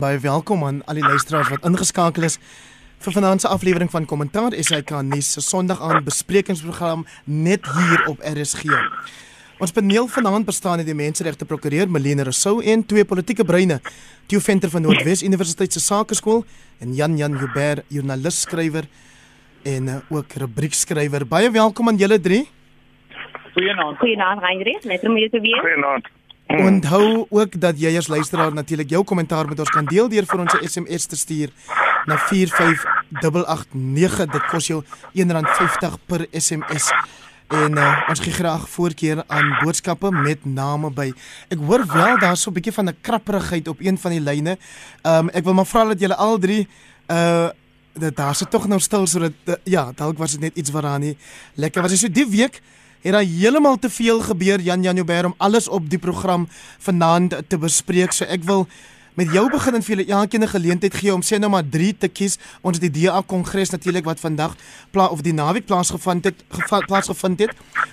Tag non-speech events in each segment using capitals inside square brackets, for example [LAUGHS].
Baie welkom aan al die luisteraars wat ingeskakel is vir vanaand se aflewering van Kommentaar SAK nuus se Sondag aand besprekingsprogram net hier op RSG. Ons paneel vanaand bestaan uit die menseregte prokureur Melene Rousseau en twee politieke breine, Theo Venter van Noordwes Universiteit se Sakeskool en Jan Jan Joubert, joernalis skrywer en ook rubriekskrywer. Baie welkom aan julle drie. Goeienaand. Goeienaand Heinrich, net om hier te wees. Goeienaand. Hmm. Onthou ook dat jy as luisteraar natuurlik jou kommentaar met ons kan deel deur vir ons 'n SMS te stuur na 45889. Dit kos jou R1.50 per SMS. En uh, ons gee graag voorkeur aan boodskappe met name by. Ek hoor wel daar's so 'n bietjie van 'n krapperigheid op een van die lyne. Ehm um, ek wil maar vra dat julle al drie uh dat daar se tog nou stil sodat uh, ja, dalk was dit net iets waaraan nie lekker was. Dit so die week het daar heeltemal te veel gebeur Jan Janouber om alles op die program vanaand te bespreek. So ek wil met jou begin en vir julle elkeen 'n geleentheid gee om sê nou maar 3 te kies. Ons het die DA kongres natuurlik wat vandag pla of die naweek plaasgevind het plaasgevind het.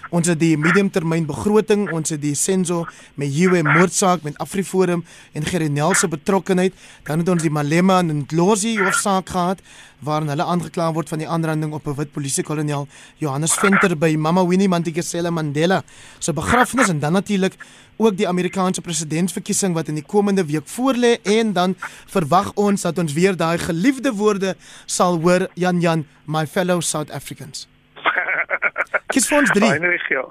Ons het die mediumtermyn begroting, ons het die Senzo met Huwe moordsaak met Afriforum en Gerinel se betrokkeheid. Dan het ons die Malema en Ndlozi hofsaak gehad waarin hulle aangekla word van die aanranding op 'n wit polisiekolonel Johannes Venter by Mama Winnie Madikizela Mandela se begrafnis en dan natuurlik ook die Amerikaanse presidentsverkiesing wat in die komende week voorlê en dan verwag ons dat ons weer daai geliefde woorde sal hoor Jan Jan my fellow South Africans. [LAUGHS] Kies vir ons 3. Heinrich ja.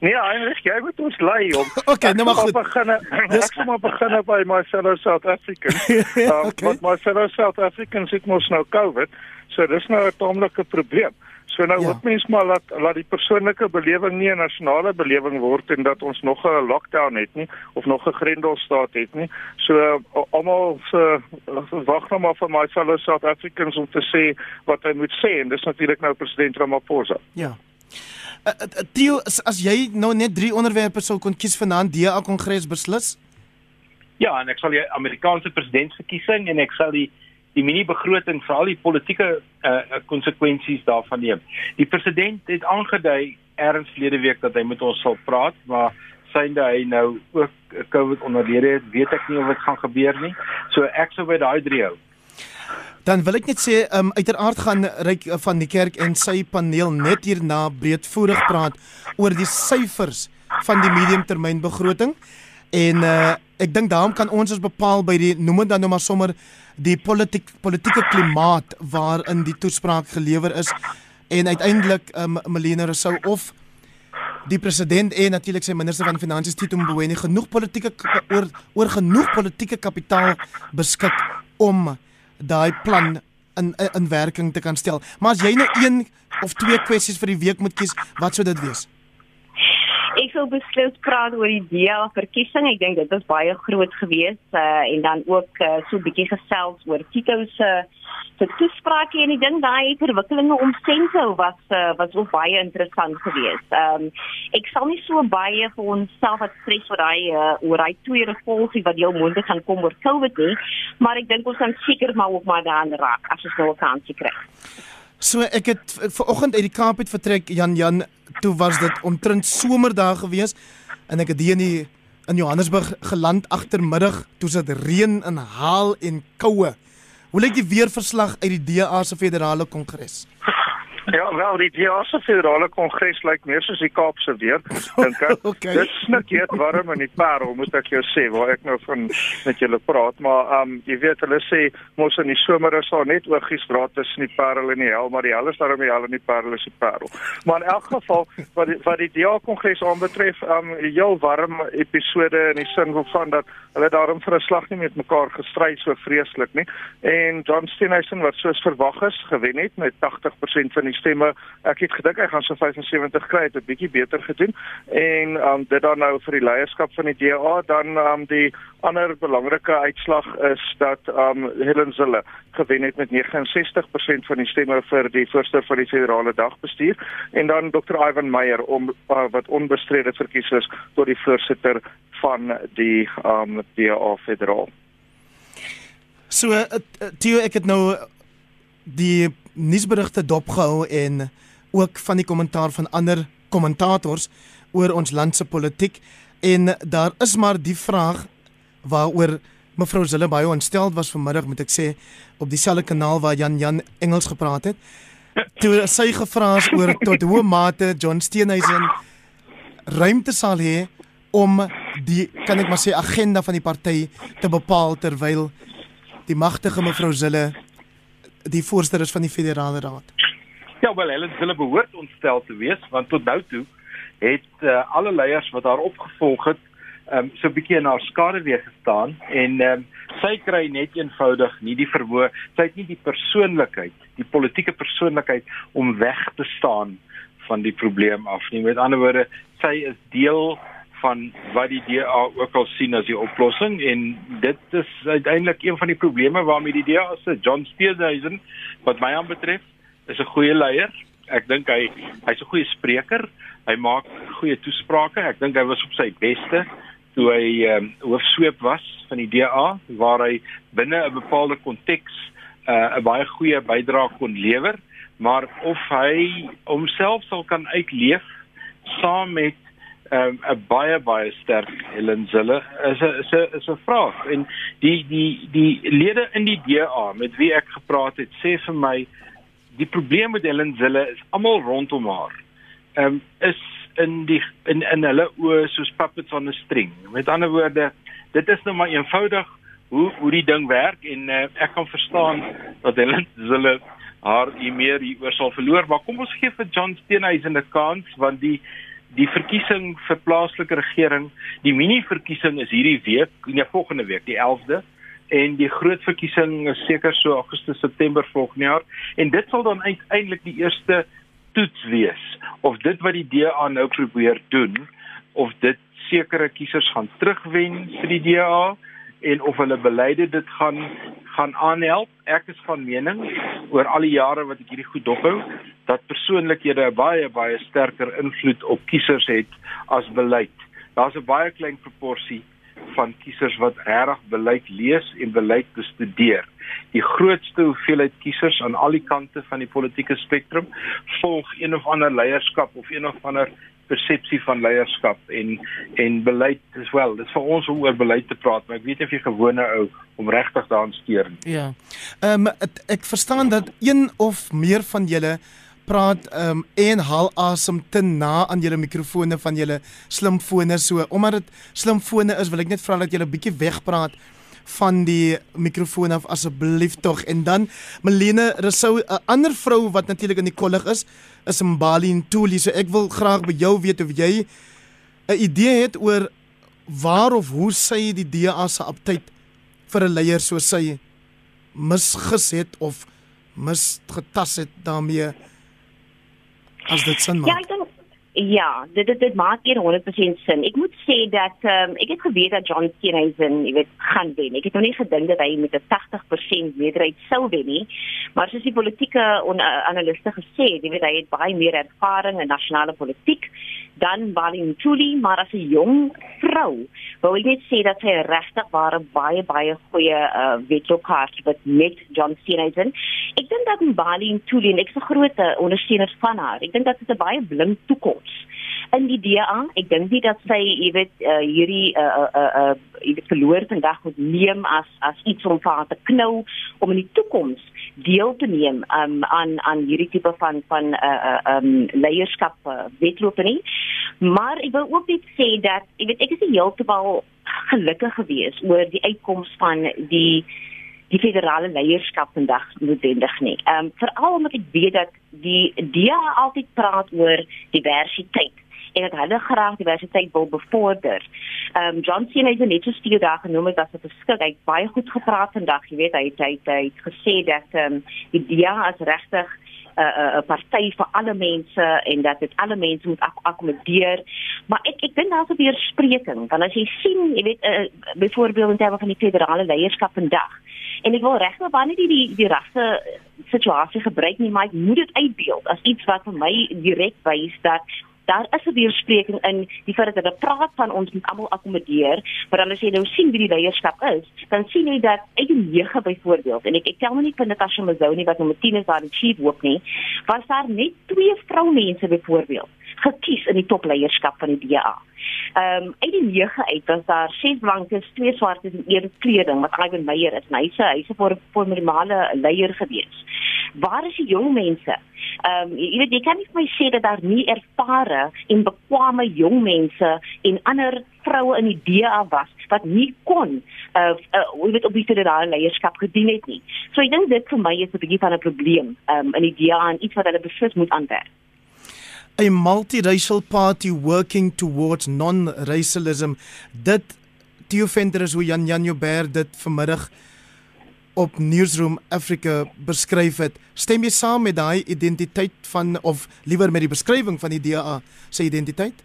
Nee, Heinrich, jy moet ons lei om. [LAUGHS] Okay, nou maar goed. Begin. [LAUGHS] Dis kom maar begin by my fellow South Africans. um, okay. Want my fellow South Africans het mos nou COVID. So dis nou 'n taamlike probleem. So nou ja. hoop mens maar dat laat die persoonlike belewing nie 'n nasionale belewing word en dat ons nog 'n lockdown het nie of nog 'n grendelstaat het nie. So almal se wag nou maar vir my fellow South Africans om te sê wat hy moet sê en dis natuurlik nou president Ramaphosa. Ja. Uh, uh, Theo, as, as jy nou net drie onderwerpe sou kon kies vanaand DA kongres beslis? Ja, en ek sal die Amerikaanse presidentsverkiesing en ek sal die die mini begroting vir al die politieke konsekwensies uh, daarvan neem. Die president het aangedui erns verlede week dat hy met ons sal praat, maar synde hy nou ook COVID onderlede het, weet ek nie of dit gaan gebeur nie. So ek sou by daai drie hou. Dan wil ek net sê, um, uiteraard gaan Ryk van die kerk en sy paneel net hierna breedvoerig praat oor die syfers van die mediumtermynbegroting. En uh, ek dink daarom kan ons ons bepaal by die noem dit dan nou maar sommer die politiek politieke klimaat waarin die toespraak gelewer is en uiteindelik um, Melina Rousseau of die president en natuurlik sy minister van finansies Tito Mboweni genoeg politieke oor oor genoeg politieke kapitaal beskik om daai plan in in werking te kan stel. Maar as jy nou een of twee kwessies vir die week moet kies, wat sou dit wees? Sou beslis praat oor die DA verkiesing. Ek dink dit was baie groot geweest uh, en dan ook uh, so 'n bietjie gesels oor Tito se se toesprake en die ding daai verwikkelinge om Senso was uh, was ook baie interessant geweest. Ehm um, ek sal nie so baie vir ons self wat stres oor daai uh, oor daai tweede volgie wat heel moontlik gaan kom oor COVID nie, maar ek dink ons kan seker maar ook maar daaraan raak as ons nou 'n kans kry. So ek het ver oggend uit die Kaap het vertrek Jan Jan toe was dit omtrent somerdag geweest en ek het hier in die in Johannesburg geland agtermiddag toe sit reën en haal en koue. Hoe lyk die weerverslag uit die DA se federale kongres? [LAUGHS] Ja, wel die DA se federale kongres lyk meer soos die Kaapse weer, dink ek. [LAUGHS] okay. Dit snik heet warm in die Parel, moet ek jou sê, waar ek nou van met julle praat, maar ehm um, jy weet hulle sê mos in die somer is daar net oogies draad tussen die Parel en die Hel, maar die Hel is daarom die Hel en die Parel is die Parel. Maar in elk geval wat die, wat die DA kongres aanbetref, ehm um, heel warm episode in die sin van dat hulle daarom vir 'n slag nie met mekaar gestry so vreeslik nie. En John Steenhuisen wat soos verwag is, gewen het met 80% van die stemme. Ek het gedink hy gaan so 75 kry, het 'n bietjie beter gedoen. En um dit dan nou vir die leierskap van die DA, dan um die ander belangrike uitslag is dat um Helen Zille gewen het met 69% van die stemme vir die voorsteur van die federale dagbestuur en dan Dr Ivan Meyer om uh, wat onbestrede verkies is tot die voorsitter van die um DA federaal. So uh, Theo ek het nou die nuusberigte dopgehou en ook van die kommentaar van ander kommentators oor ons land se politiek en daar is maar die vraag waaroor mevrou Zille baie ontsteld was vanmiddag moet ek sê op dieselfde kanaal waar Jan Jan Engels gepraat het. Toe sy gevra is oor tot hoe mate John Steenhuisen ruimte sal hê om die kan ek maar sê agenda van die party te bepaal terwyl die magtige mevrou Zille die voorsteur is van die federale raad. Ja, wel, hulle hulle behoort ontstel te wees want tot nou toe het uh, alle leiers wat daar opgevolg het, um, so 'n bietjie haar skade weer gestaan en um, sy kry net eenvoudig nie die vermoë, sy het nie die persoonlikheid, die politieke persoonlikheid om weg te staan van die probleem af nie. Met ander woorde, sy is deel van wat die DA ook al sien as die oplossing en dit is uiteindelik een van die probleme waarmee die DA se John Steenhuisen wat my aanbetref is 'n goeie leier. Ek dink hy hy's 'n goeie spreker. Hy maak goeie toesprake. Ek dink hy was op sy beste toe hy ehm um, hoofsweep was van die DA waar hy binne 'n bepaalde konteks uh, 'n baie goeie bydrae kon lewer, maar of hy homself sal kan uitleef saam met 'n um, 'n baie baie sterk Helen Zille is 'n is 'n is 'n vraag en die die die lede in die DA met wie ek gepraat het sê vir my die probleem met Helen Zille is almal rondom haar. Ehm um, is in die in in hulle oë soos puppets on a string. Met ander woorde, dit is nou maar eenvoudig hoe hoe die ding werk en uh, ek kan verstaan dat Helen Zille haar hier meer hieroor sal verloor, maar kom ons gee vir John Steenhuisen 'n kans want die die verkiesing vir plaaslike regering, die mini verkiesing is hierdie week, nee volgende week, die 11de en die groot verkiesing is seker so Augustus September volgende jaar en dit sal dan uiteindelik die eerste toets wees of dit wat die DA nou probeer doen of dit sekere kiesers gaan terugwen vir die DA en of hulle beleide dit gaan gaan aanhelp ek is van mening oor al die jare wat ek hierdie goed dophou dat persoonlikhede baie baie sterker invloed op kiesers het as beleid daar's 'n baie klein proporsie van kiesers wat regtig beleid lees en beleid bestudeer. Die grootste hoeveelheid kiesers aan al die kante van die politieke spektrum volg een of ander leierskap of een of ander persepsie van leierskap en en beleid as wel. Dit is vir ons om oor beleid te praat, maar ek weet of jy gewone ou om regtig daaraan steur. Ja. Ehm um, ek verstaan dat een of meer van julle praat um, en haal asem te na aan julle mikrofone van julle slimfone so omdat dit slimfone is wil ek net vra dat julle 'n bietjie wegpraat van die mikrofoon af asseblief tog en dan Melene Rousseau 'n ander vrou wat natuurlik in die kollig is is Mbali Ntuli so ek wil graag by jou weet of jy 'n idee het oor waar of hoe sy die DA se aptyd vir 'n leier soos sy misges het of misgetas het daarmee as dit sin maak. Ja, ek dink ja, dit dit, dit maak hier 100% sin. Ek moet sê dat um, ek het geweet dat John Steenhuisen, jy weet, gaan wen. Ek het nog nie gedink dat hy met 'n 80% meerderheid sou wen nie. Maar soos die politieke analiste gesê het, jy weet hy het baie meer ervaring in nasionale politiek dan Balin Tuli, maar as 'n jong vrou, wou ek net sê dat sy regtig ware baie baie goeie uh, wetloopkaart wat met John Steenhuisen. Ek dink dat Balin Tuli 'n ekse groot ondersteuner van haar. Ek dink dat dit 'n baie blink toekoms in die DA. Ek dink nie dat sy, jy weet, uh, hierdie uh uh uh jy weet verloor vandag moet neem as as iets om vir haar te knou om in die toekoms deel te neem um, aan aan hierdie tipe van van uh, uh, um, leierskap uh, wedloop nie. Maar ek wil ook net sê dat jy weet ek is heeltemal gelukkig geweest oor die uitkoms van die die federale leierskap vandag noodwendig nie. Ehm um, veral omdat ek weet dat die DA altyd praat oor diversiteit en dat hulle graag diversiteit wil bevorder. Ehm um, John Cena het net so daar genoem het dat dit beskik. Hy het baie goed gepraat vandag, jy weet, hy het hy het, hy het gesê dat ehm um, die DA as regtig 'n uh, 'n uh, party vir alle mense en dat dit alle mense moet ak akkommodeer. Maar ek ek dink daar's 'n weerspreking. Want as jy sien, jy weet, uh, byvoorbeeld in terme van die federale leierskap vandag. En ek wil regtig baie die die die regte situasie gebruik nie, maar ek moet dit uitbeeld as iets wat vir my direk wys dat daar is 'n weerspreking in die feit dat hulle praat van ons moet almal akkommodeer, maar dan as jy nou sien wie die leierskap is, dan sien jy dat uit die 9 byvoorbeeld en ek ek tel nou nie van Natasha Mazoni wat nommer 10 is daar in chief ook nie, was daar net twee vroumense byvoorbeeld gekies in die topleierskap van die DA. Ehm um, uit die nege uit was daar ses blankes, twee swartes en een kleding wat Ivan Meyer is. Hy's hy's 'n formele leier gewees. Waar is die jong mense? Ehm um, jy weet jy kan nie vir my sê dat daar nie ervare en bekwame jong mense en ander vroue in die DA was wat nie kon uh, uh jy weet op die federale leierskap gedien het nie. So ek dink dit vir my is 'n bietjie van 'n probleem um in die DA en iets wat hulle beslis moet aanwerk. A multiracial party working towards non-racialism. Dit Theo Venter is hoe Jan Jan Joubert dit vanmiddag op Newsroom Africa beskryf het. Stem jy saam met daai identiteit van of liewer met die beskrywing van die DA se identiteit?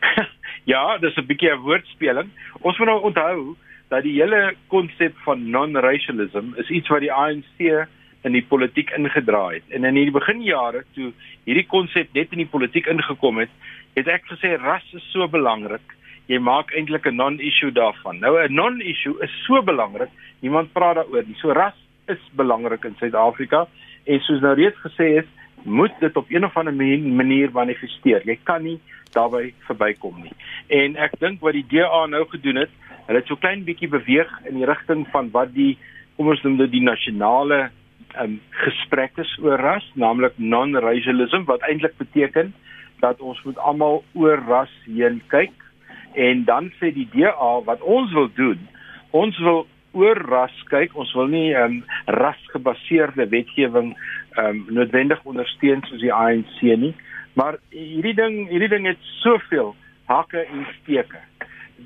[LAUGHS] Ja, dis 'n bietjie 'n woordspeling. Ons moet nou onthou dat die hele konsep van non-racialism is iets wat die ANC in die politiek ingedraai het. En in die beginjare toe hierdie konsep net in die politiek ingekom het, het ek gesê ras is so belangrik. Jy maak eintlik 'n non-issue daarvan. Nou 'n non-issue is so belangrik, niemand praat daaroor nie. So ras is belangrik in Suid-Afrika en soos nou reeds gesê is, moet dit op een of ander manier manifesteer. Jy kan nie daarbey verbykom nie. En ek dink wat die DA nou gedoen het, hulle het so klein bietjie beweeg in die rigting van wat die kom ons noem dit die nasionale um, gesprekke oor ras, naamlik non-racialism wat eintlik beteken dat ons moet almal oor ras heen kyk en dan sê die DA wat ons wil doen, ons wil oor ras kyk. Ons wil nie ehm um, rasgebaseerde wetgewing ehm um, noodwendig ondersteun soos die ANC nie. Maar hierdie ding, hierdie ding het soveel hakke en steke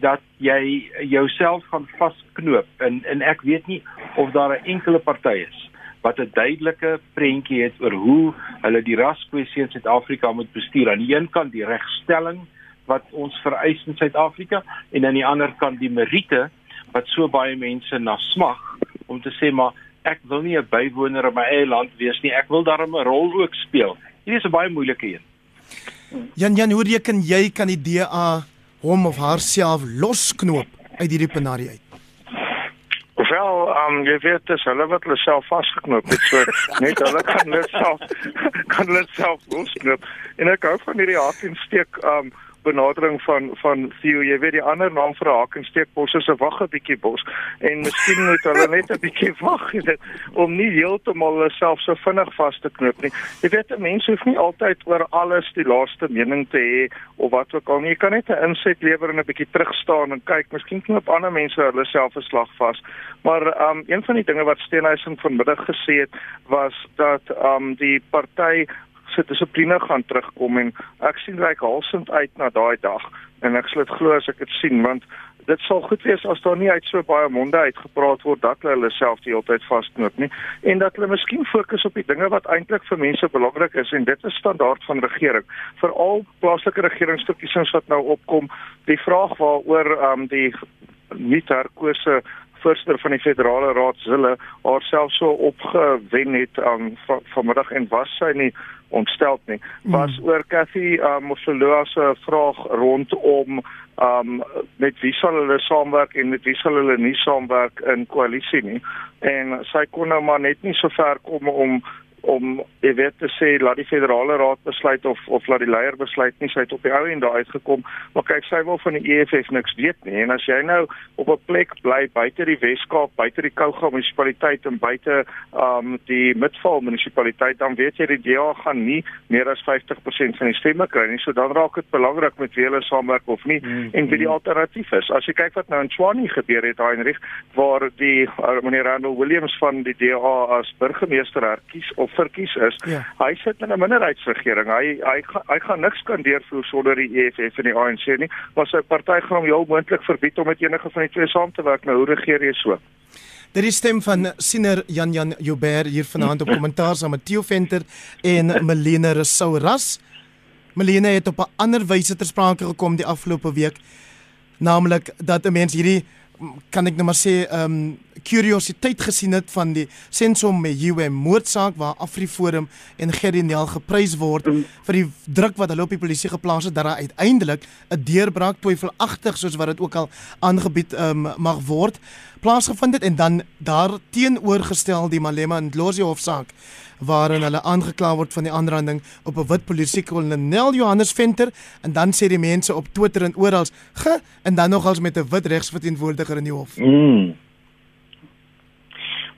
dat jy jouself gaan vasknoop en en ek weet nie of daar 'n enkele party is wat 'n duidelike prentjie het oor hoe hulle die raskwessie in Suid-Afrika moet bestuur. Aan die een kant die regstelling wat ons vereis in Suid-Afrika en aan die ander kant die meriete wat so baie mense na smag om te sê maar ek wil nie 'n bywoner in my eie land wees nie. Ek wil daarmee 'n rol ook speel. Hierdie is 'n baie moeilike een. Jan Jan, hoe reken jy kan die DA hom of haarself losknoop uit hierdie penarie uit? Wel, um, jy weet dis hulle wat hulle self vasgeknoop het. So net hulle kan net self [LAUGHS] kan net self losknoop. En ek hou van hierdie haak en steek um benadering van van Theo, jy weet die ander naam vir 'n hakensteekbos is 'n wag 'n bietjie bos en miskien moet hulle net 'n bietjie [LAUGHS] wag om nie heeltemal hulle self so vinnig vas te knoop nie. Jy weet 'n mens hoef nie altyd oor alles die laaste mening te hê of wat ook al nie. Jy kan net 'n inset lewer en 'n bietjie terug staan en kyk, miskien knoop ander mense hulle self 'n slag vas. Maar um een van die dinge wat Steenhuisen vanmiddag gesê het was dat um die party se dissipline gaan terugkom en ek sien reik halsend uit na daai dag en ek sal dit glo as ek dit sien want dit sal goed wees as daar nie uit so baie monde uitgepraat word dat hulle self die hele tyd vasknoop nie en dat hulle miskien fokus op die dinge wat eintlik vir mense belangrik is en dit is standaard van regering. Veral plaaslike regeringsverkiesings wat nou opkom. Die vraag waaroor um, die nie herkose voorsitter van die federale raad Zille haarself so opgewen het um, van, vanmiddag en was sy nie ontsteld nie was mm. oor Cathy um, Mosoloa se vraag rondom um met wie sal hulle saamwerk en met wie sal hulle nie saamwerk in koalisie nie en sy kon nou maar net nie so ver kom om om jy weet te sê laat die federale raad besluit of of laat die leier besluit nie sy het op die ou end daar uitgekom maar kyk sy wil van die EFF niks weet nie. En as jy nou op 'n plek bly buite die Weskaap buite die Kouga munisipaliteit en buite um die Midval munisipaliteit dan weet jy die DA gaan nie meer as 50% van die stemme kry nie. So dan raak dit belangrik met wie hulle saamwerk of nie mm, en wie die mm. alternatief is. As jy kyk wat nou in Tshwane gebeur het Heinrich waar die uh, meneer Randall Williams van die DA as burgemeester herkies of verkies is. Ja. Hy sit in 'n minderheidsregering. Hy hy hy gaan niks kan deurvoer sonder die EFF en die ANC nie. Maar sy party gaan hom heel moontlik verbied om met enige van die twee saam te werk. Nou hoe regeer jy so? Dit is stem van siener Jan Jan Joubert hier vanaand op [LAUGHS] kommentaar saam met Theo Venter en Melina Resouras. Melina het op 'n ander wyse ter sprake gekom die afgelope week, naamlik dat 'n mens hierdie kan ek nou maar sê ehm um, kuriositeit gesien het van die Sensom Meyiwe moordsaak waar AfriForum en Gerry Nel geprys word vir die druk wat hulle op die polisie geplaas het dat daar uiteindelik 'n deurbraak twyfelagtig soos wat dit ook al aangebied um, mag word plaasgevind het en dan daar teenoorgestel die Malema Ndlozi hofsaak waarin hulle aangekla word van die aanranding op 'n wit polisiekolonel Johannes Venter en dan sê die mense op Twitter en oral ge en dan nogals met 'n wit regsverteenwoordiger in die hof. Mm.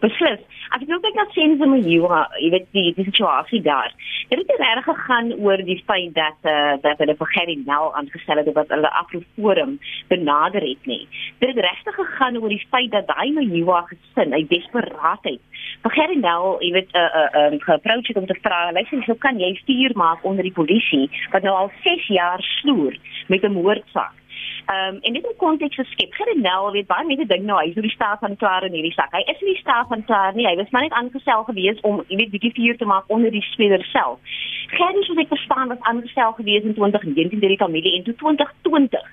Beslis. As ek nou kyk na sense met jou, jy weet die die situasie daar. Het dit reg gegaan oor die feit dat eh uh, dat hulle vir Gerry Nel aangestel het wat hulle Afroforum benader het nie. Dit het regtig gegaan oor die feit dat daai Mejuwa gesin uit desperaatheid vir Gerry Nel, jy weet 'n uh, 'n uh, um, geapproach het om te vra, luister, hoe kan jy stuur maak onder die polisie wat nou al 6 jaar sloer met 'n moordsaak? Ehm um, en dit in konteks geskep. Gerenel weet baie mense dink nou hy is die staat van klaar in hierdie sak. Hy is nie die staat van klaar nie. Hy was maar net aangestel gewees om jy weet bietjie vuur te maak onder die speler self. Gerry soos ek verstaan was aangestel gewees in 2019 deur die familie en toe 2020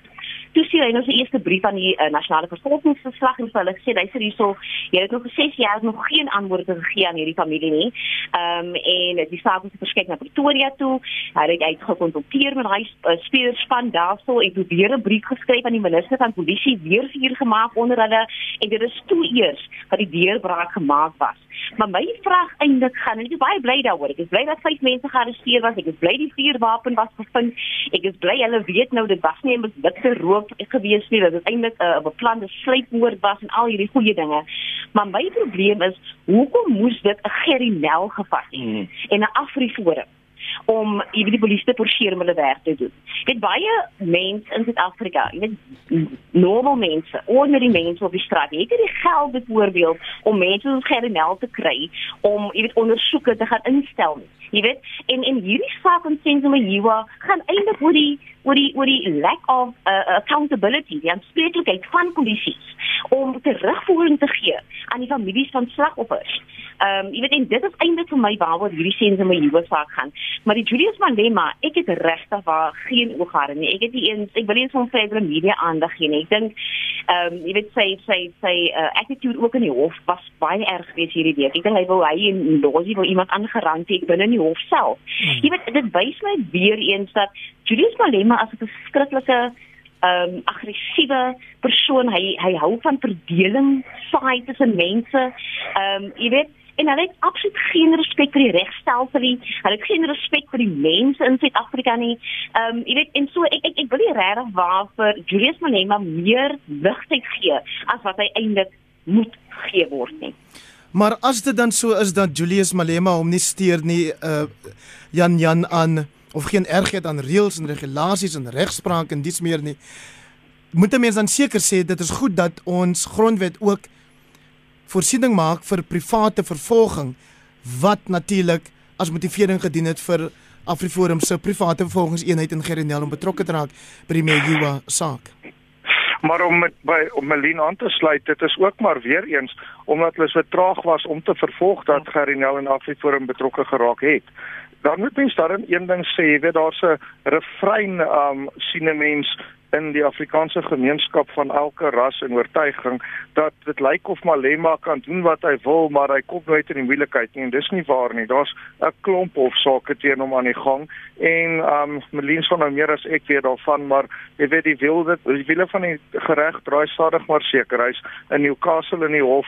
toe sien hy nou sy eerste brief aan die uh, nasionale vervolgingsverslag en hulle sê hy sê hierso jy het nog vir 6 jaar nog geen antwoorde gegee aan hierdie familie nie. Ehm um, en die saak het verskyn na Pretoria toe. Hy het uitgekontakteer met hy uh, spelerspan daarso en probeer 'n brief geskryf aan die minister van polisie weer vuur gemaak onder hulle en dit is toe eers dat die deurbraak gemaak was. Maar my vraag eintlik gaan ek is baie bly daaroor. Ek is bly dat vyf mense gearresteer was. Ek is bly die vuurwapen was gevind. Ek is bly hulle weet nou dit was nie 'n misdikte rook gewees nie. Dit is eintlik 'n uh, beplande sluipmoord was en al hierdie goeie dinge. Maar my probleem is hoekom moes dit 'n Gerinel gevas het mm. en 'n Afriforum? Om die polisie te forceer om hulle werk te doen. Dit baie mense in Suid-Afrika, jy weet normal mense, ordinary mense op die straat, het nie die geld byvoorbeeld om mense soos Gerinel te kry om jy weet ondersoeke te gaan instel nie. Jy weet, en en hierdie saak van Sensoma Jiwa gaan eintlik oor die oor die oor die lack of uh, accountability, die aanspreeklikheid van polisie om terugvoering te gee aan die families van slagoffers. Ehm um, jy weet en dit is eintlik vir my waaroor hierdie Sensoma Jiwa saak gaan. Maar die Julius Malema, ek het regtig waar geen oog gehad nie. Ek het nie eens ek wil nie eens van verdere media aandag gee nie. Ek dink ehm um, jy weet sy sy sy uh, attitude ook in die hof was baie erg geweest hierdie week. Ek dink hy wou hy en Losie wou iemand aangerand het binne in die hof self. Hmm. Jy weet dit wys my weer eens dat Julius Malema as 'n verskriklike ehm um, aggressiewe persoon. Hy hy hou van verdeling, saai tussen mense. Ehm um, jy weet en hulle het absoluut geen respek vir die regstelsel nie. Hulle het geen respek vir die mense in Suid-Afrika nie. Ehm um, jy weet en so ek ek, ek wil nie regtig waar vir Julius Malema meer ligheid gee as wat hy eintlik moet gee word nie. Maar as dit dan so is dat Julius Malema hom nie steur nie uh Jan Jan aan of geen ergheid aan reëls en regulasies en regspraak en dies meer nie. Moet 'n mens dan seker sê dit is goed dat ons grondwet ook voorsiening maak vir private vervolging wat natuurlik as motivering gedien het vir Afriforum se private vervolgingseenheid in Gerenel om betrokke te raak by die Mejiwa saak. Maar om met by om Melien aan te sluit, dit is ook maar weer eens omdat hulle so traag was om te vervolg dat Gerenel en Afriforum betrokke geraak het. Dan moet mens daarin een ding sê, jy weet daar's 'n refrein um sien 'n mens in die Afrikaanse gemeenskap van elke ras en oortuiging dat dit lyk of Malema kan doen wat hy wil, maar hy kom nooit in die moeilikheid nie en dis nie waar nie. Daar's 'n klomp hofsaake teen hom aan die gang en um Melien son nou meer as ek weet daarvan, maar jy weet die wil dit die wille van die gereg draai stadig maar seker. Hy's in Newcastle in die hof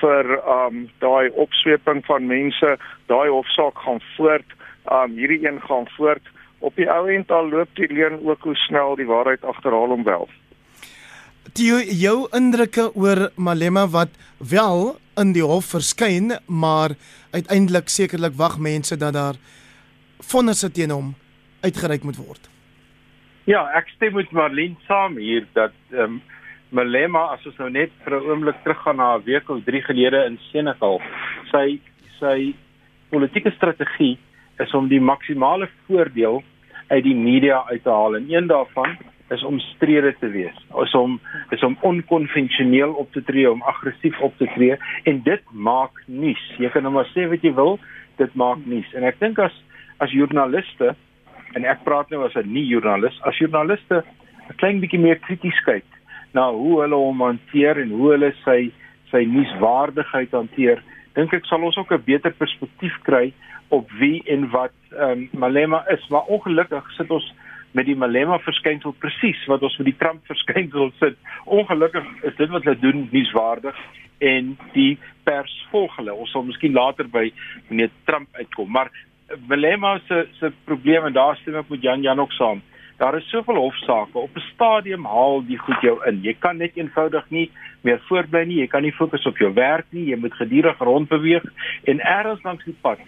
vir um daai opsweping van mense, daai hofsaak gaan voort. Um hierdie een gaan voort op die ou end al loop die leuen ook hoe snel die waarheid agterhaal hom wel. Die jou indrukke oor Malema wat wel in die hof verskyn, maar uiteindelik sekerlik wag mense dat daar vonnisse teen hom uitgereik moet word. Ja, ek stem met Marlene saam hier dat ehm um, Malema as ons nou net vir 'n oomblik teruggaan na 'n week of 3 gelede in Senegal, sy sy politieke strategie is om die maksimale voordeel uit die media uit te haal en een daarvan is om strede te wees. Is om is om onkonvensioneel op te tree, om aggressief op te tree en dit maak nuus. Jy kan nou maar sê wat jy wil, dit maak nuus. En ek dink as as joernaliste en ek praat nou as 'n nie joernalis, as joernaliste 'n klein bietjie meer krities kyk na hoe hulle hom hanteer en hoe hulle sy sy nuuswaardigheid hanteer, dink ek sal ons ook 'n beter perspektief kry op wie en wat ehm um, Malema is. Maar ongelukkig sit ons met die Malema verskynsel presies wat ons met die Trump verskynsel sit. Ongelukkig is dit wat hulle doen nuuswaardig en die pers volg hulle. Ons sal miskien later by meneer Trump uitkom, maar Malema se se probleem en daar stem ek met Jan Jan ook saam. Daar is soveel hofsaake op 'n stadium haal die goed jou in. Jy kan net eenvoudig nie meer voortbly nie. Jy kan nie fokus op jou werk nie. Jy moet gedurig rondbeweeg en ergens langs die pad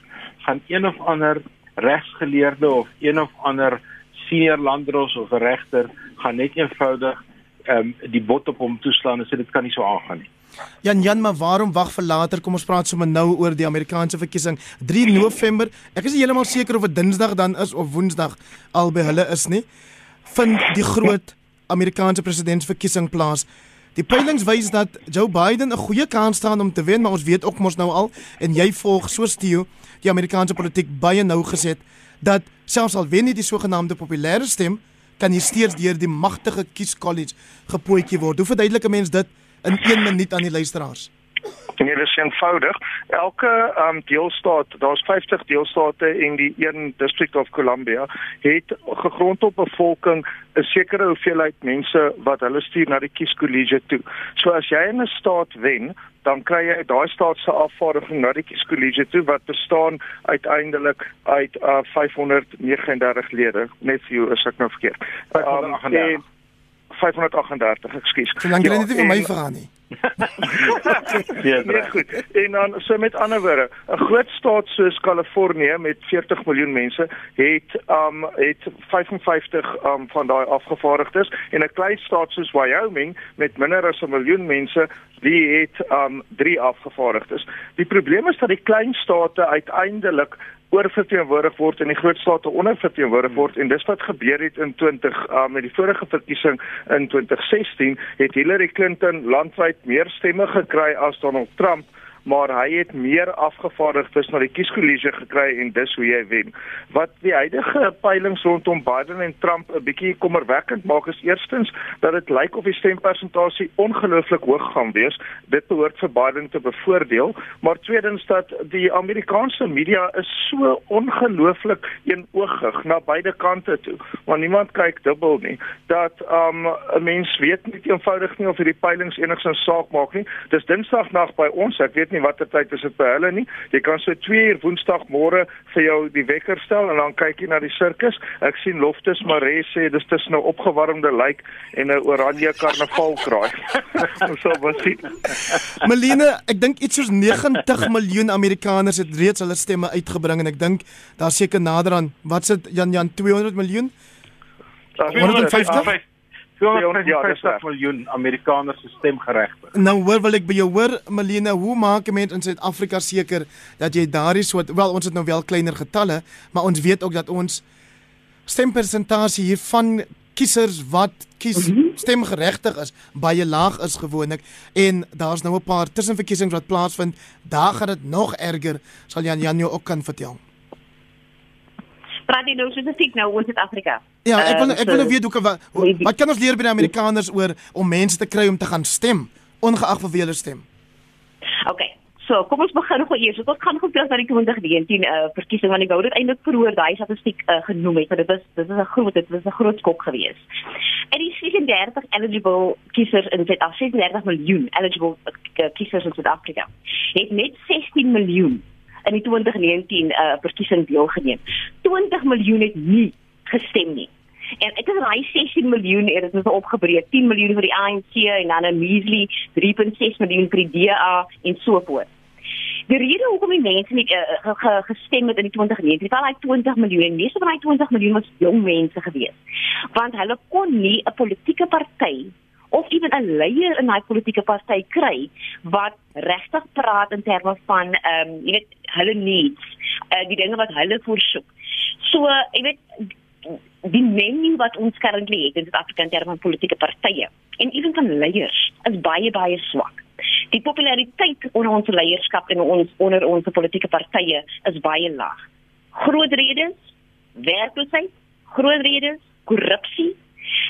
gaan een of ander regsgeleerde of een of ander senior landdros of 'n regter gaan net eenvoudig ehm um, die bot op hom toeslaan en sê dit kan nie so aangaan nie. Jan Jan, maar waarom wag vir later? Kom ons praat sommer nou oor die Amerikaanse verkiesing 3 November. Ek is heeltemal seker of dit Dinsdag dan is of Woensdag albei hulle is nie. Vind die groot Amerikaanse presidentsverkiesing plaas. Die peilings wys dat Joe Biden 'n goeie kans staan om te wen, maar ons weet ook mos nou al en jy volg so steel die Amerikaanse politiek baie nou gesit dat selfs al wen nie die sogenaamde populêre stem, kan jy steeds deur die magtige kieskollege gepootjie word. Hoe verduidelik 'n mens dit? in 1 minuut aan die luisteraars? Nee, dit is eenvoudig. Elke um, deelstaat, daar's 50 deelstate en die een District of Columbia het gegrond op bevolking 'n sekere hoeveelheid mense wat hulle stuur na die kieskollege toe. So as jy in 'n staat wen, dan kry jy daai staat se afvaardiging na die kieskollege toe wat bestaan uiteindelik uit uh, 539 lede. Net vir jou is ek nou verkeerd. Um, 538, ekskuus. Solank jy ja, net vir my vra nie. [LAUGHS] ja, nee, goed. En dan so met ander woorde, 'n groot staat soos Kalifornië met 40 miljoen mense het um het 55 um van daai afgevaardigdes en 'n klein staat soos Wyoming met minder as 'n miljoen mense, die het um 3 afgevaardigdes. Die probleem is dat die klein state uiteindelik oorverteenwoordig word en die groot state onderverteenwoordig word. En dis wat gebeur het in 20 uh, met die vorige verkiesing in 2016 het Hillary Clinton landwyd meer stemme gekry as Donald Trump maar hy het meer afgevaardigdes na die kieskollege gekry en dis hoe jy wen. Wat die huidige peilings rondom Biden en Trump 'n bietjie kommerwekkend maak is eerstens dat dit lyk of die stempersentasie ongelooflik hoog gaan wees. Dit behoort vir Biden te bevoordeel, maar tweedens dat die Amerikaanse media is so ongelooflik eenoogig na beide kante toe, want niemand kyk dubbel nie. Dat um 'n mens weet nie eenvoudig nie of hierdie peilings enigsins saak maak nie. Dis Dinsdagnag by ons, ek weet nie watter tyd is dit by hulle nie. Jy kan so 2 uur Woensdag môre vir jou die wekker stel en dan kyk jy na die sirkus. Ek sien Loftus Maree sê dis tussen 'n opgewarmde lijk en 'n oranje karnavalkraai. [LAUGHS] Ons sal wat sien. Melina, ek dink iets soos 90 miljoen Amerikaners het reeds hulle stemme uitgebring en ek dink daar seker nader aan wat sit Jan Jan 200 miljoen? 250 250 miljoen Amerikaners se stemgeregtig. Nou hoor wil ek by jou hoor Melina, hoe maak 'n mens in Suid-Afrika seker dat jy daardie soort wel ons het nou wel kleiner getalle, maar ons weet ook dat ons stempersentasie hier van kiesers wat kies mm -hmm. stemgeregtig is baie laag is gewoonlik en daar's nou 'n paar tussenverkiesings wat plaasvind. Daar gaan dit nog erger, sal Jan Jan jou ook kan vertel praat jy nou spesifiek nou oor Suid-Afrika? Ja, ek wil ek wil nou weet hoe wat, wat kan ons leer by die Amerikaners oor om mense te kry om te gaan stem ongeag van wie hulle stem? OK. So, kom ons begin gou eers. Ons gaan gou terug na die 2019 uh, verkiesing want ek wou dit eintlik verhoor daai statistiek uh, genoem het want dit was dit is 'n groot dit was 'n groot skok geweest. En die 36 eligible kiesers in Suid-Afrika, 36 miljoen eligible uh, kiesers in Suid-Afrika, het net 16 miljoen in die 2019 uh, verkiesing deelgeneem. 20 miljoen het nie gestem nie. En ek het raai 16 miljoen het dit opgebreek. 10 miljoen vir die ANC en dan 'n measly 3.6 miljoen vir die DA en so voort. Die rede hoekom die mense nie uh, gestem het in die 2019, wel hy 20 miljoen, meeste van hy 20 miljoen was jong mense gewees. Want hulle kon nie 'n politieke party of ewen 'n leier in daai politieke party kry wat regtig praat in terme van ehm um, jy weet hulle needs, uh, die dinge wat hulle voorsoek. So, jy weet die menu wat ons currently het in Suid-Afrika in terme van politieke partye en ewen van leiers is baie baie swak. Die populariteit onder ons leierskap en ons onder ons politieke partye is baie laag. Groot redes, werkloosheid, groot redes, korrupsie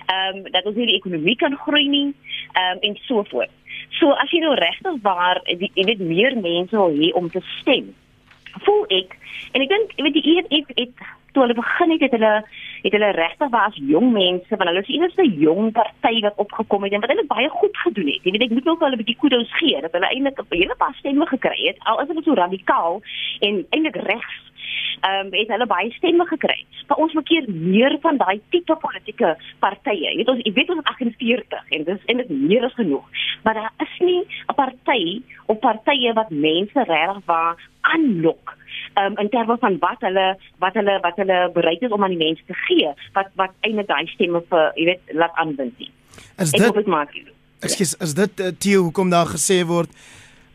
Ehm um, dat ons nie die ekonomie kan groei nie, ehm um, en so voort. So as jy nou regtig waar jy weet meer mense wil hê om te stem. Voel ek en ek dink weet die EFF het toe hulle begin het het hulle het hulle regtig was jong mense want hulle is enigste jong party wat opgekom het en wat hulle baie goed gedoen het. Jy weet ek moet ook wel 'n bietjie kudos gee dat hulle eintlik 'n hele paar stemme gekry het al is dit so radikaal en eintlik regs ehm um, het hulle baie stemme gekry. Maar ons moet keer meer van daai tipe politieke partye. Jy weet ons jy weet ons het 48 en dis en dit meer as genoeg. Maar daar is nie 'n party of partye wat mense regtig waar aanlok um, in terme van wat hulle wat hulle wat hulle bereid is om aan die mense te gee wat wat eintlik daai stemme vir jy weet laat aanwend nie. Is dit Ekskuus, is dit uh, Theo hoekom daar gesê word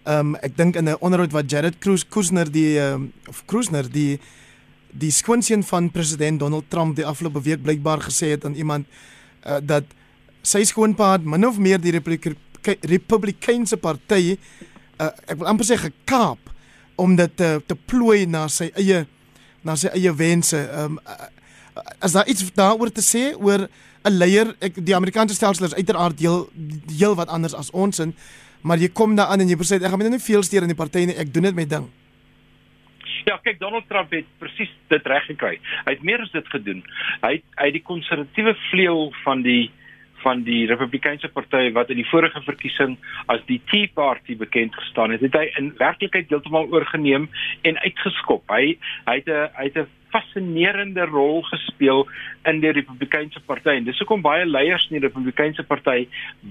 ehm um, ek dink in 'n onderhoud wat Jared Cruz Kusner die um, of Krusner die die skoonsien van president Donald Trump die afgelope week blykbaar gesê het aan iemand uh, dat sy skoonpa min of meer die Republikeinse party uh, ek wil amper sê gekaap om dit te te plooi na sy eie na sy eie wense. Ehm um, as daar iets daaroor te sê oor 'n leier, ek die Amerikaanse stelsel is uiteraard heel heel wat anders as ons in, maar jy kom daar aan en jy sê ek gaan net nie veel steur in die party nie, ek doen dit met ding. Ja, kyk Donald Trump het presies dit reg gekry. Hy het meer as dit gedoen. Hy het uit die konservatiewe vleuel van die van die Republikeinse party wat in die vorige verkiesing as die Tea Party bekend gestaan het, het hy in werklikheid heeltemal oorgeneem en uitgeskop. Hy hy het 'n hy het 'n fascinerende rol gespeel in die Republikeinse party en dis hoekom baie leiers in die Republikeinse party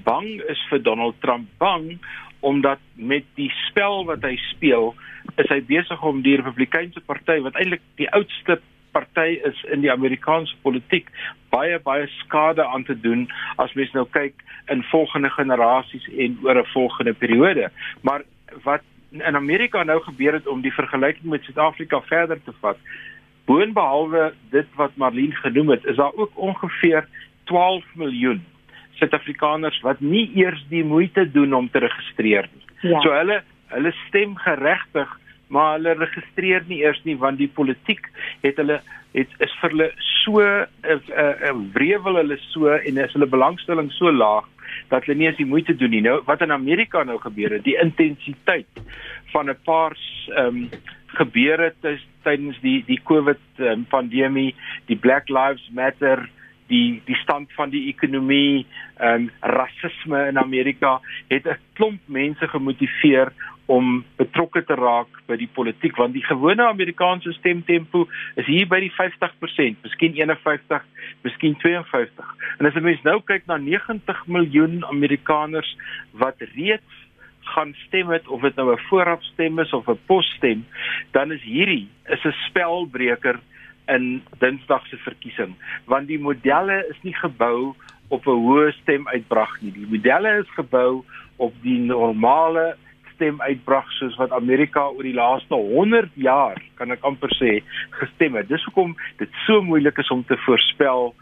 bang is vir Donald Trump bang omdat met die spel wat hy speel is hy besig om die Republikeinse party wat eintlik die oudste party is in die Amerikaanse politiek baie baie skade aan te doen as mens nou kyk in volgende generasies en oor 'n volgende periode. Maar wat in Amerika nou gebeur het om die vergelyking met Suid-Afrika verder te vat, boonbehalwe dit wat Marlene genoem het, is daar ook ongeveer 12 miljoen Suid-Afrikaners wat nie eers die moeite doen om te registreer nie. Ja. So hulle hulle stem geregtig maar hulle registreer nie eers nie want die politiek het hulle het is vir hulle so 'n uh, uh, wrevel hulle so en is hulle belangstelling so laag dat hulle nie eens die moeite doen nie. Nou wat in Amerika nou gebeur het, die intensiteit van 'n paar ehm um, gebeure tydens die die COVID um, pandemie, die Black Lives Matter die die stand van die ekonomie, ehm um, rasisme in Amerika het 'n klomp mense gemotiveer om betrokke te raak by die politiek want die gewone Amerikaanse stemtempo is hier by die 50%, miskien 51, miskien 52. En as jy mens nou kyk na 90 miljoen Amerikaners wat reeds gaan stem het of dit nou 'n voorafstem is of 'n posstem, dan is hierdie is 'n spelbreker in Dinsdag se verkiesing want die modelle is nie gebou op 'n hoë stemuitbrag nie. Die modelle is gebou op die normale stemuitbrag soos wat Amerika oor die laaste 100 jaar, kan ek amper sê, gestem het. Dis hoekom dit so moeilik is om te voorspel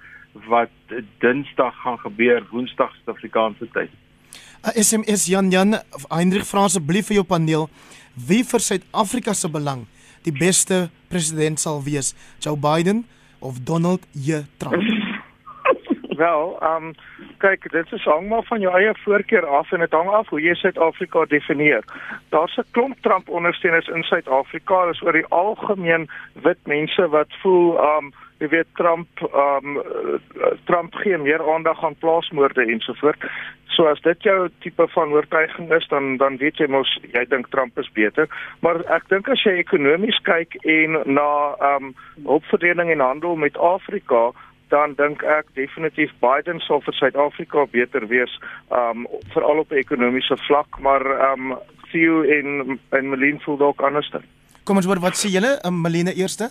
wat Dinsdag gaan gebeur, Woensdag Suid-Afrikaanse tyd. SMS Jan Jan Heinrich vra asseblief vir jou paneel, wie vir Suid-Afrika se belang die beste president sal wees, Joe Biden of Donald J Trump? [LAUGHS] Wel, ehm um, kyk, dit is hang maar van jou eie voorkeur af en dit hang af hoe jy Suid-Afrika definieer. Daar's 'n klomp Trump ondersteuners in Suid-Afrika, dis oor die algemeen wit mense wat voel ehm um, jy weet Trump ehm um, Trump gee meer aandag aan plaasmoorde ensovoort. So as dit jou tipe van oortuiging is, dan dan weet jy mos jy dink Trump is beter, maar ek dink as jy ekonomies kyk en na ehm um, hulpverlening en handel met Afrika dan dink ek definitief Biden sal vir Suid-Afrika beter wees, um veral op 'n ekonomiese vlak, maar um Theo en en Melien voel dalk anders. Kom ons hoor wat sê julle, um, Melene eerste?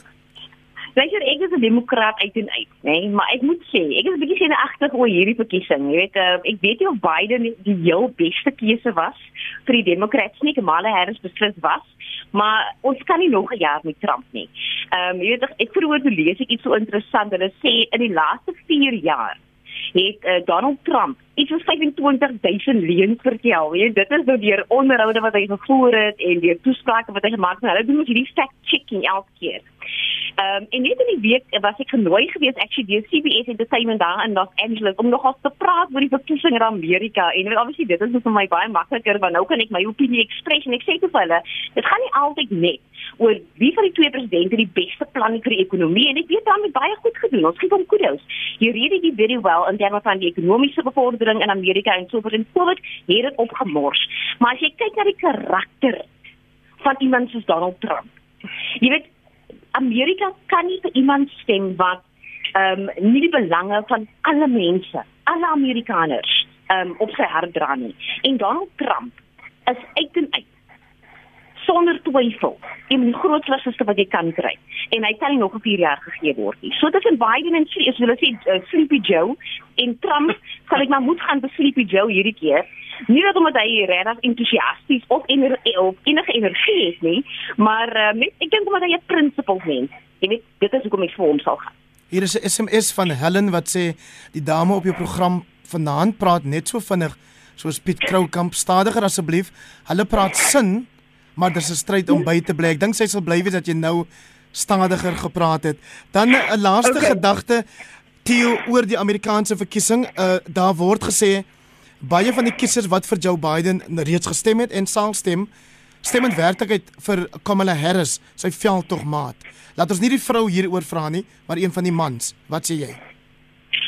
Lekker ek is 'n demokraat uit en uit, nê, nee? maar ek moet sê, ek is 'n bietjie senuagtig oor hierdie verkiesing. Jy weet, uh, ek weet nie of Biden die heel beste keuse was vir die demokrate nie, Kamala Harris beslis was, maar ons kan nie nog 'n jaar met Trump nie. Ehm um, jy weet ek vroeër te lees ek iets so interessant. Hulle sê in die laaste 4 jaar het uh, Donald Trump iets van 25000 leuns vertel. Jy dit is nou deur onderhoude wat hy gevoer het en deur toesprake wat hy gemaak het. Hulle doen mos hierdie fact checking elke keer. Ehm um, en net in die week was ek genooi gewees actually deur CBS Entertainment daar in Los Angeles om nogals te praat oor die verkiesing in Amerika. En obviously dit is vir my baie makliker want nou kan ek my opinie express en ek sê te hulle, dit gaan nie altyd net oor wie van die twee presidente die beste plan vir die ekonomie en ek weet daarmee baie goed gedoen. Ons gee hom kudos. Hy reed dit very well in terme van die ekonomiese bevordering in Amerika en so voort en COVID het dit opgemors. Maar as jy kyk na die karakter van iemand soos Donald Trump. Jy weet Amerika kan nie vir iemand stem wat ehm um, nie die belange van alle mense, alle Amerikaners ehm um, op sy hart dra nie. En Donald Trump is uit en uit sonder twyfel een die grootste rassiste wat jy kan kry en hy nie nog 'n 4 jaar gegee word nie. So tussen Biden en is hulle sê uh, Sleepy Joe en Trump sal ek maar moet gaan vir Sleepy Joe hierdie keer. Nie dat omdat hy regtig entoesiasties of ener of enige energie het nie, maar uh, met, ek dink omdat hy 'n principle mens. Jy weet, dit is hoekom ek vir hom sal gaan. Hier is 'n SMS van Helen wat sê die dame op jou program vanaand praat net so vinnig soos Piet Kroukamp stadiger asseblief. Hulle praat sin maar dis 'n stryd om by te bly. Ek dink sy sal bly weet dat jy nou stadiger gepraat het. Dan 'n laaste okay. gedagte Theo oor die Amerikaanse verkiesing. Uh daar word gesê baie van die kiesers wat vir Joe Biden reeds gestem het en sal stem, stem in werklikheid vir Kamala Harris, sy veldtogmaat. Laat ons nie die vrou hieroor vra nie, maar een van die mans. Wat sê jy?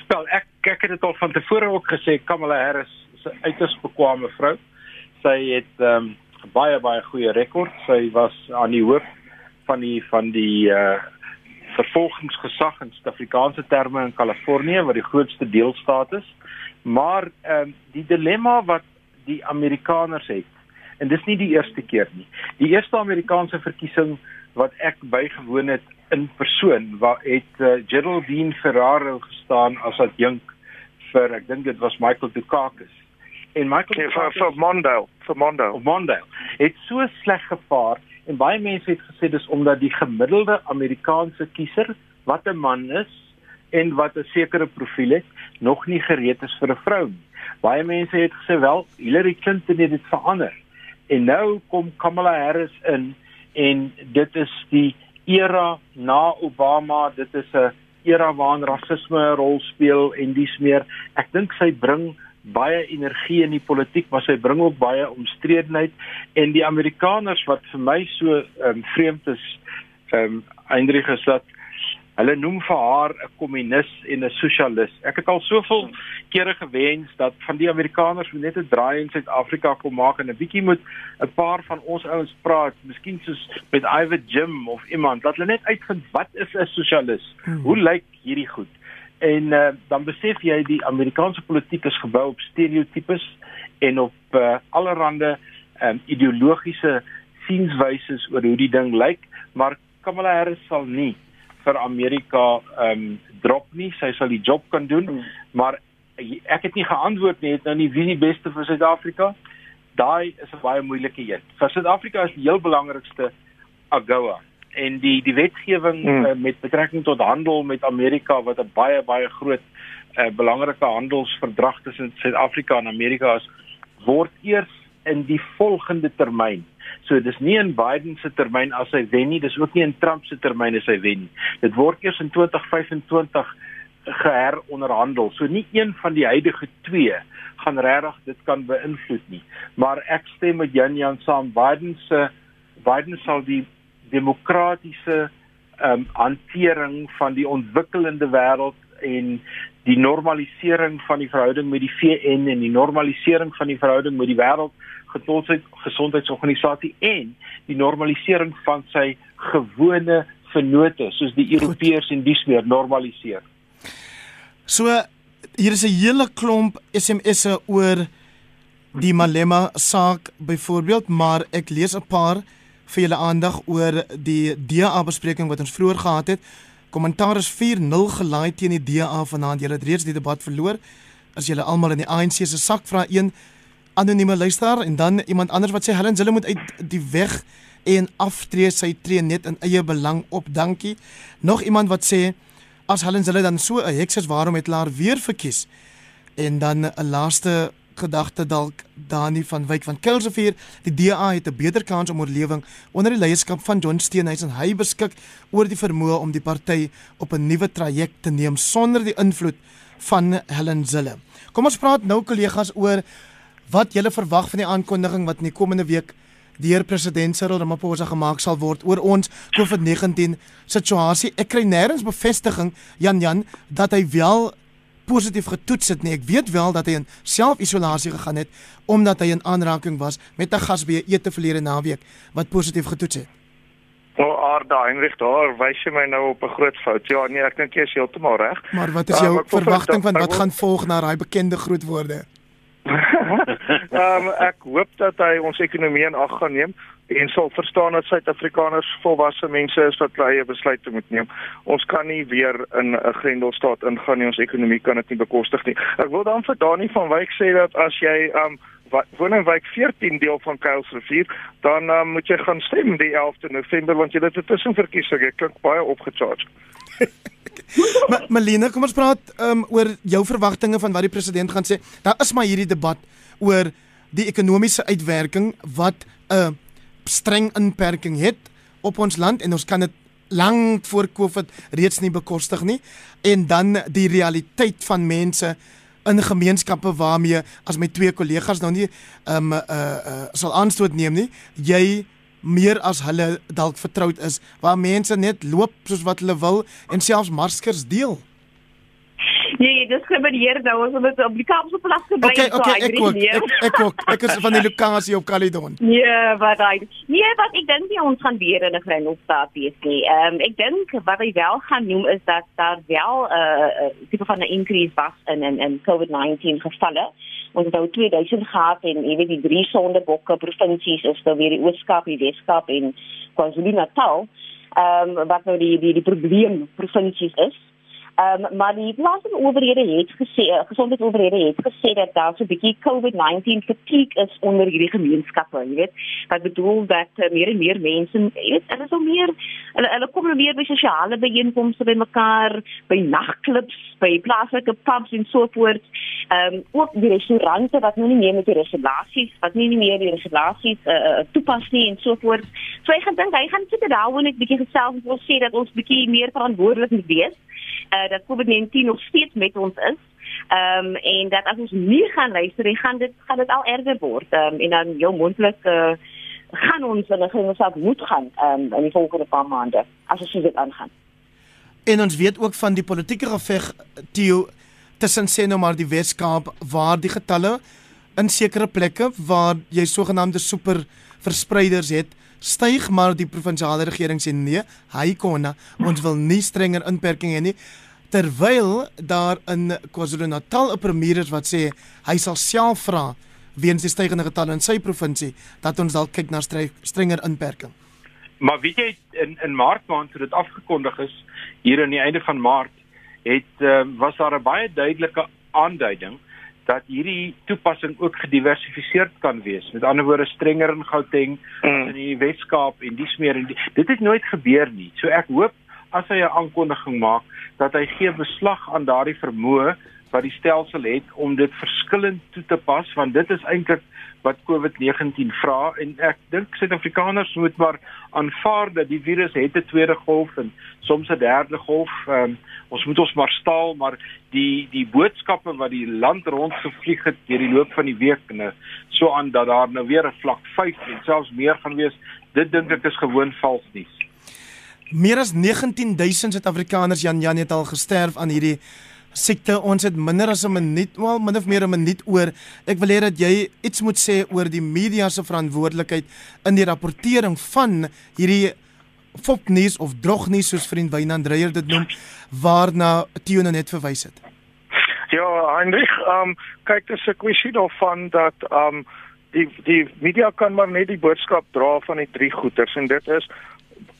Wel, ek ek het dit al van tevore ook gesê Kamala Harris is 'n uiters bekwame vrou. Sy het ehm um, baie baie goeie rekord. Sy was aan die hoof van die van die uh vervolgingsgesag in Suid-Afrikaanse terme in Kalifornië wat die grootste deelstaat is. Maar ehm uh, die dilemma wat die Amerikaners het en dis nie die eerste keer nie. Die eerste Amerikaanse verkiesing wat ek bygewoon het in persoon waar het uh, Geraldine Ferraro gestaan as adjunk vir ek dink dit was Michael Dukakis en Michael nee, vir vir Mondale vir Mondale Mondale het so sleg gevaar en baie mense het gesê dis omdat die gemiddelde Amerikaanse kiezer wat 'n man is en wat 'n sekere profiel het nog nie gereed is vir 'n vrou nie. Baie mense het gesê wel Hillary Clinton het dit verander. En nou kom Kamala Harris in en dit is die era na Obama, dit is 'n era waarin rasisme 'n rol speel en dis meer. Ek dink sy bring baie energie in die politiek, maar sy bring ook baie omstredenheid en die Amerikaners wat vir my so um, vreemd is, ehm um, Hendrik gesê Hulle noem vir haar 'n kommunis en 'n sosialis. Ek het al soveel kere gewens dat van die Amerikaners moet net 'n draai in Suid-Afrika kom maak en 'n bietjie moet 'n paar van ons ouens praat, miskien soos met Iver Jim of iemand, dat hulle net uitvind wat is 'n sosialis? Hmm. Hoe lyk hierdie goed? En uh, dan besef jy die Amerikaanse politiek is gebou op stereotypes en op uh, allerlei um, ideologiese sienwyse oor hoe die ding lyk, maar Kamala Harris sal nie vir Amerika ehm um, drop nie. Sy sal die job kan doen, hmm. maar ek het nie geantwoord nie, het nou nie wie die beste vir Suid-Afrika. Daai is 'n baie moeilike een. Vir Suid-Afrika is die heel belangrikste AGOA en die die wetgewing hmm. uh, met betrekking tot handel met Amerika wat 'n baie baie groot uh, belangrike handelsverdrag tussen Suid-Afrika en Amerika is word eers in die volgende termyn. So dis nie in Biden se termyn as hy wen nie, dis ook nie in Trump se termyn as hy wen nie. Dit word eers in 2025 geheronderhandel. So nie een van die huidige twee gaan regtig dit kan beïnvloed nie. Maar ek stem met Jan Jan saam. Biden se Biden sal die demokratiese ehm um, hantering van die ontwikkelende wêreld en die normalisering van die verhouding met die VN en die normalisering van die verhouding met die wêreld gesondheidsorganisasie en die normalisering van sy gewone vennote soos die Europeërs en dies meer normaliseer. So hier is 'n hele klomp SMS'e oor die Malema saak byvoorbeeld, maar ek lees 'n paar vir julle aandag oor die DA bespreking wat ons vroeër gehad het. Kommentaar is 4-0 gelaai teen die DA vanaand. Julle het reeds die debat verloor. As julle almal in die ANC se sak vra een anonieme luisteraar en dan iemand anders wat sê Helen, hulle moet uit die weg en aftree sy tree net in eie belang op. Dankie. Nog iemand wat sê as Helen hulle dan so 'n heks is, waarom het hulle haar weer verkies? En dan 'n laaste gedagte dalk Dani van Wyk van Kilsrivier. Die DA het 'n beter kans om oorlewing onder die leierskap van John Steenhuisen. Hy beskik oor die vermoë om die party op 'n nuwe traject te neem sonder die invloed van Helen Zille. Kom ons praat nou kollegas oor wat julle verwag van die aankondiging wat in die komende week deur president Cyril Ramaphosa gemaak sal word oor ons COVID-19 situasie. Ek kry nêrens bevestiging Jan Jan dat hy wel positief getoets het nie. Ek weet wel dat hy in self-isolasie gegaan het omdat hy in aanraking was met 'n gas by 'n ete verlede naweek wat positief getoets het. O, oh, Arda Heinrich daar, wys jy my nou op 'n groot fout. Ja, nee, ek dink jy is heeltemal reg. Maar wat is jou uh, verwagting van wat gaan volg na daai bekende groot woorde? Um, [LAUGHS] ek hoop dat hy ons ekonomie in ag gaan neem en sal verstaan dat Suid-Afrikaners volwasse mense is wat eie besluite moet neem. Ons kan nie weer in 'n grendelstaat ingaan nie. Ons ekonomie kan dit nie bekostig nie. Ek wil dan vir Dani van Wyk sê dat as jy um, woon in wijk 14 deel van Kuilsrivier, dan um, moet jy gaan stem die 11de November want jy het 'n tussenverkiesing. Ek klink baie opgecharge. [LAUGHS] Ma Malina, kom ons praat um, oor jou verwagtinge van wat die president gaan sê. Daar is maar hierdie debat oor die ekonomiese uitwerking wat 'n uh, streng inperking het op ons land en ons kan dit lank voor Covid reeds nie bekostig nie. En dan die realiteit van mense in gemeenskappe waarmee as my twee kollegas nou nie ehm um, uh, uh sal aanstoot neem nie jy meer as hulle dalk vertroud is waar mense net loop soos wat hulle wil en selfs maskers deel Nee, diskrimineer nou as ons op die Kaapse plaas gebly. Okay, okay, ek ook, ek ek ook. Ek is van die lokasie op Caledon. Nee, wat hy. Nee, wat ek dink nie ons gaan weer in 'n Grendelstaat wees nie. Ehm um, ek dink wat hy wel gaan noem is dat daar wel 'n uh, uh, tipe van 'n increase was in in in COVID-19 gevalle. Ons het nou 2000 gehad en jy weet die drie sondebokke provinsies is nou weer die Oos-Kaap, die Wes-Kaap en KwaZulu-Natal. Ehm um, wat nou die die die probleem provinsies is. Ehm um, maar die plaaslike owerhede het gesê, uh, gesondheidsowerhede het gesê dat daar so 'n bietjie COVID-19 fatigue is onder hierdie gemeenskappe, jy weet. Wat bedoel dat uh, meer en meer mense, jy weet, hulle is al meer hulle hulle kom nou meer by sosiale byeenkomste by mekaar, by nagklubs, by plaaslike pubs en so voort. Ehm um, ook die restaurante wat nou nie meer met die regulasies, wat nie, meer die regulasies uh, uh, toepas nie en so voort. So ek dink hy gaan seker daaroor net bietjie gesels en wil sê dat ons bietjie meer verantwoordelik moet wees uh, dat COVID-19 nog steeds met ons is. Ehm um, en dat as ons nie gaan luister, gaan dit gaan dit al erger word. Ehm um, en dan jou mondelik uh, gaan ons en gaan ons op moet gaan ehm um, in die volgende paar maande as ons dit aangaan. En ons weet ook van die politieke geveg Theo tussen sê nou maar die Weskaap waar die getalle in sekere plekke waar jy sogenaamde super verspreiders het styg maar die provinsiale regering sê nee, hy kon ons wil nie strenger inperkings hê nie terwyl daar in KwaZulu-Natal 'n premier is wat sê hy sal self vra weens die stygende getalle in sy provinsie dat ons dalk kyk na strenger inperking. Maar weet jy in in Maart maand toe dit afgekondig is hier aan die einde van Maart het uh, was daar 'n baie duidelike aanduiding dat hierdie toepassing ook gediversifiseerd kan wees. Met ander woorde strenger in Gauteng mm. in die Wes-Kaap en dis meer en die, dit het nooit gebeur nie. So ek hoop as hy 'n aankondiging maak dat hy gee beslag aan daardie vermoë wat die stelsel het om dit verskillend toe te pas want dit is eintlik wat COVID-19 vra en ek dink Suid-Afrikaners moet maar aanvaar dat die virus het 'n tweede golf en soms 'n derde golf. Um, ons moet ons maar staal, maar die die boodskappe wat die land rond gevlieg het deur die loop van die week en eh, so aan dat daar nou weer 'n vlak 5 en selfs meer gaan wees, dit dink ek is gewoon vals nuus. Meer as 19000 Suid-Afrikaners Jan Jan het al gesterf aan hierdie siekte. Ons het minder as 'n minuut, wel min of meer 'n minuut oor. Ek wil hê dat jy iets moet sê oor die media se verantwoordelikheid in die rapportering van hierdie fopnuus of drognuus soos vriend Wynand Dreyer dit noem waarna Theo nou net verwys het. Ja, Heinrich, ehm um, kyk dis 'n kwessie daarvan dat ehm um, die die media kan maar net die boodskap dra van die drie goeters en dit is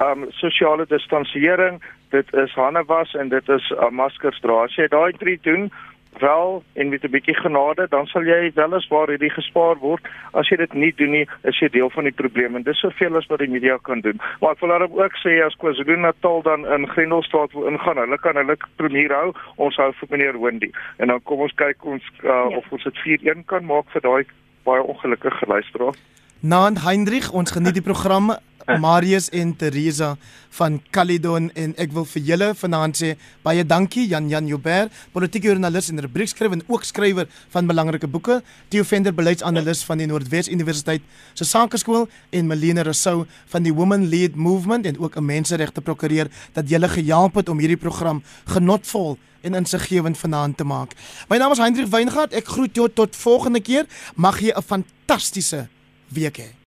um, sosiale distansiering, dit is hande was en dit is uh, maskers dra. As jy daai drie doen, wel en met 'n bietjie genade, dan sal jy weliswaar hierdie gespaar word. As jy dit nie doen nie, is jy deel van die probleem en dis soveel as wat die media kan doen. Maar ek wil daarom ook sê as KwaZulu-Natal dan in Grendelstraat wil ingaan, hulle kan hulle premier hou, ons hou vir meneer Windy. En dan kom ons kyk ons uh, ja. of ons dit 4-1 kan maak vir daai baie ongelukkige luisteraar. Naand Hendrik, ons geniet die programme Marius en Teresa van Caledon en ek wil vir julle vanaand sê baie dankie Jan Jan Joubert, politieke joernalis en rubriekskrywer en ook skrywer van belangrike boeke, Theo Venter beleidsanalis van die Noordwes Universiteit se Sakeskool en Melene Rousseau van die Women Lead Movement en ook 'n menseregte prokureur dat julle gehelp het om hierdie program genotvol en insiggewend vanaand te maak. My naam is Hendrik Weingart. Ek groet jou tot volgende keer. Mag jy 'n fantastiese week hê.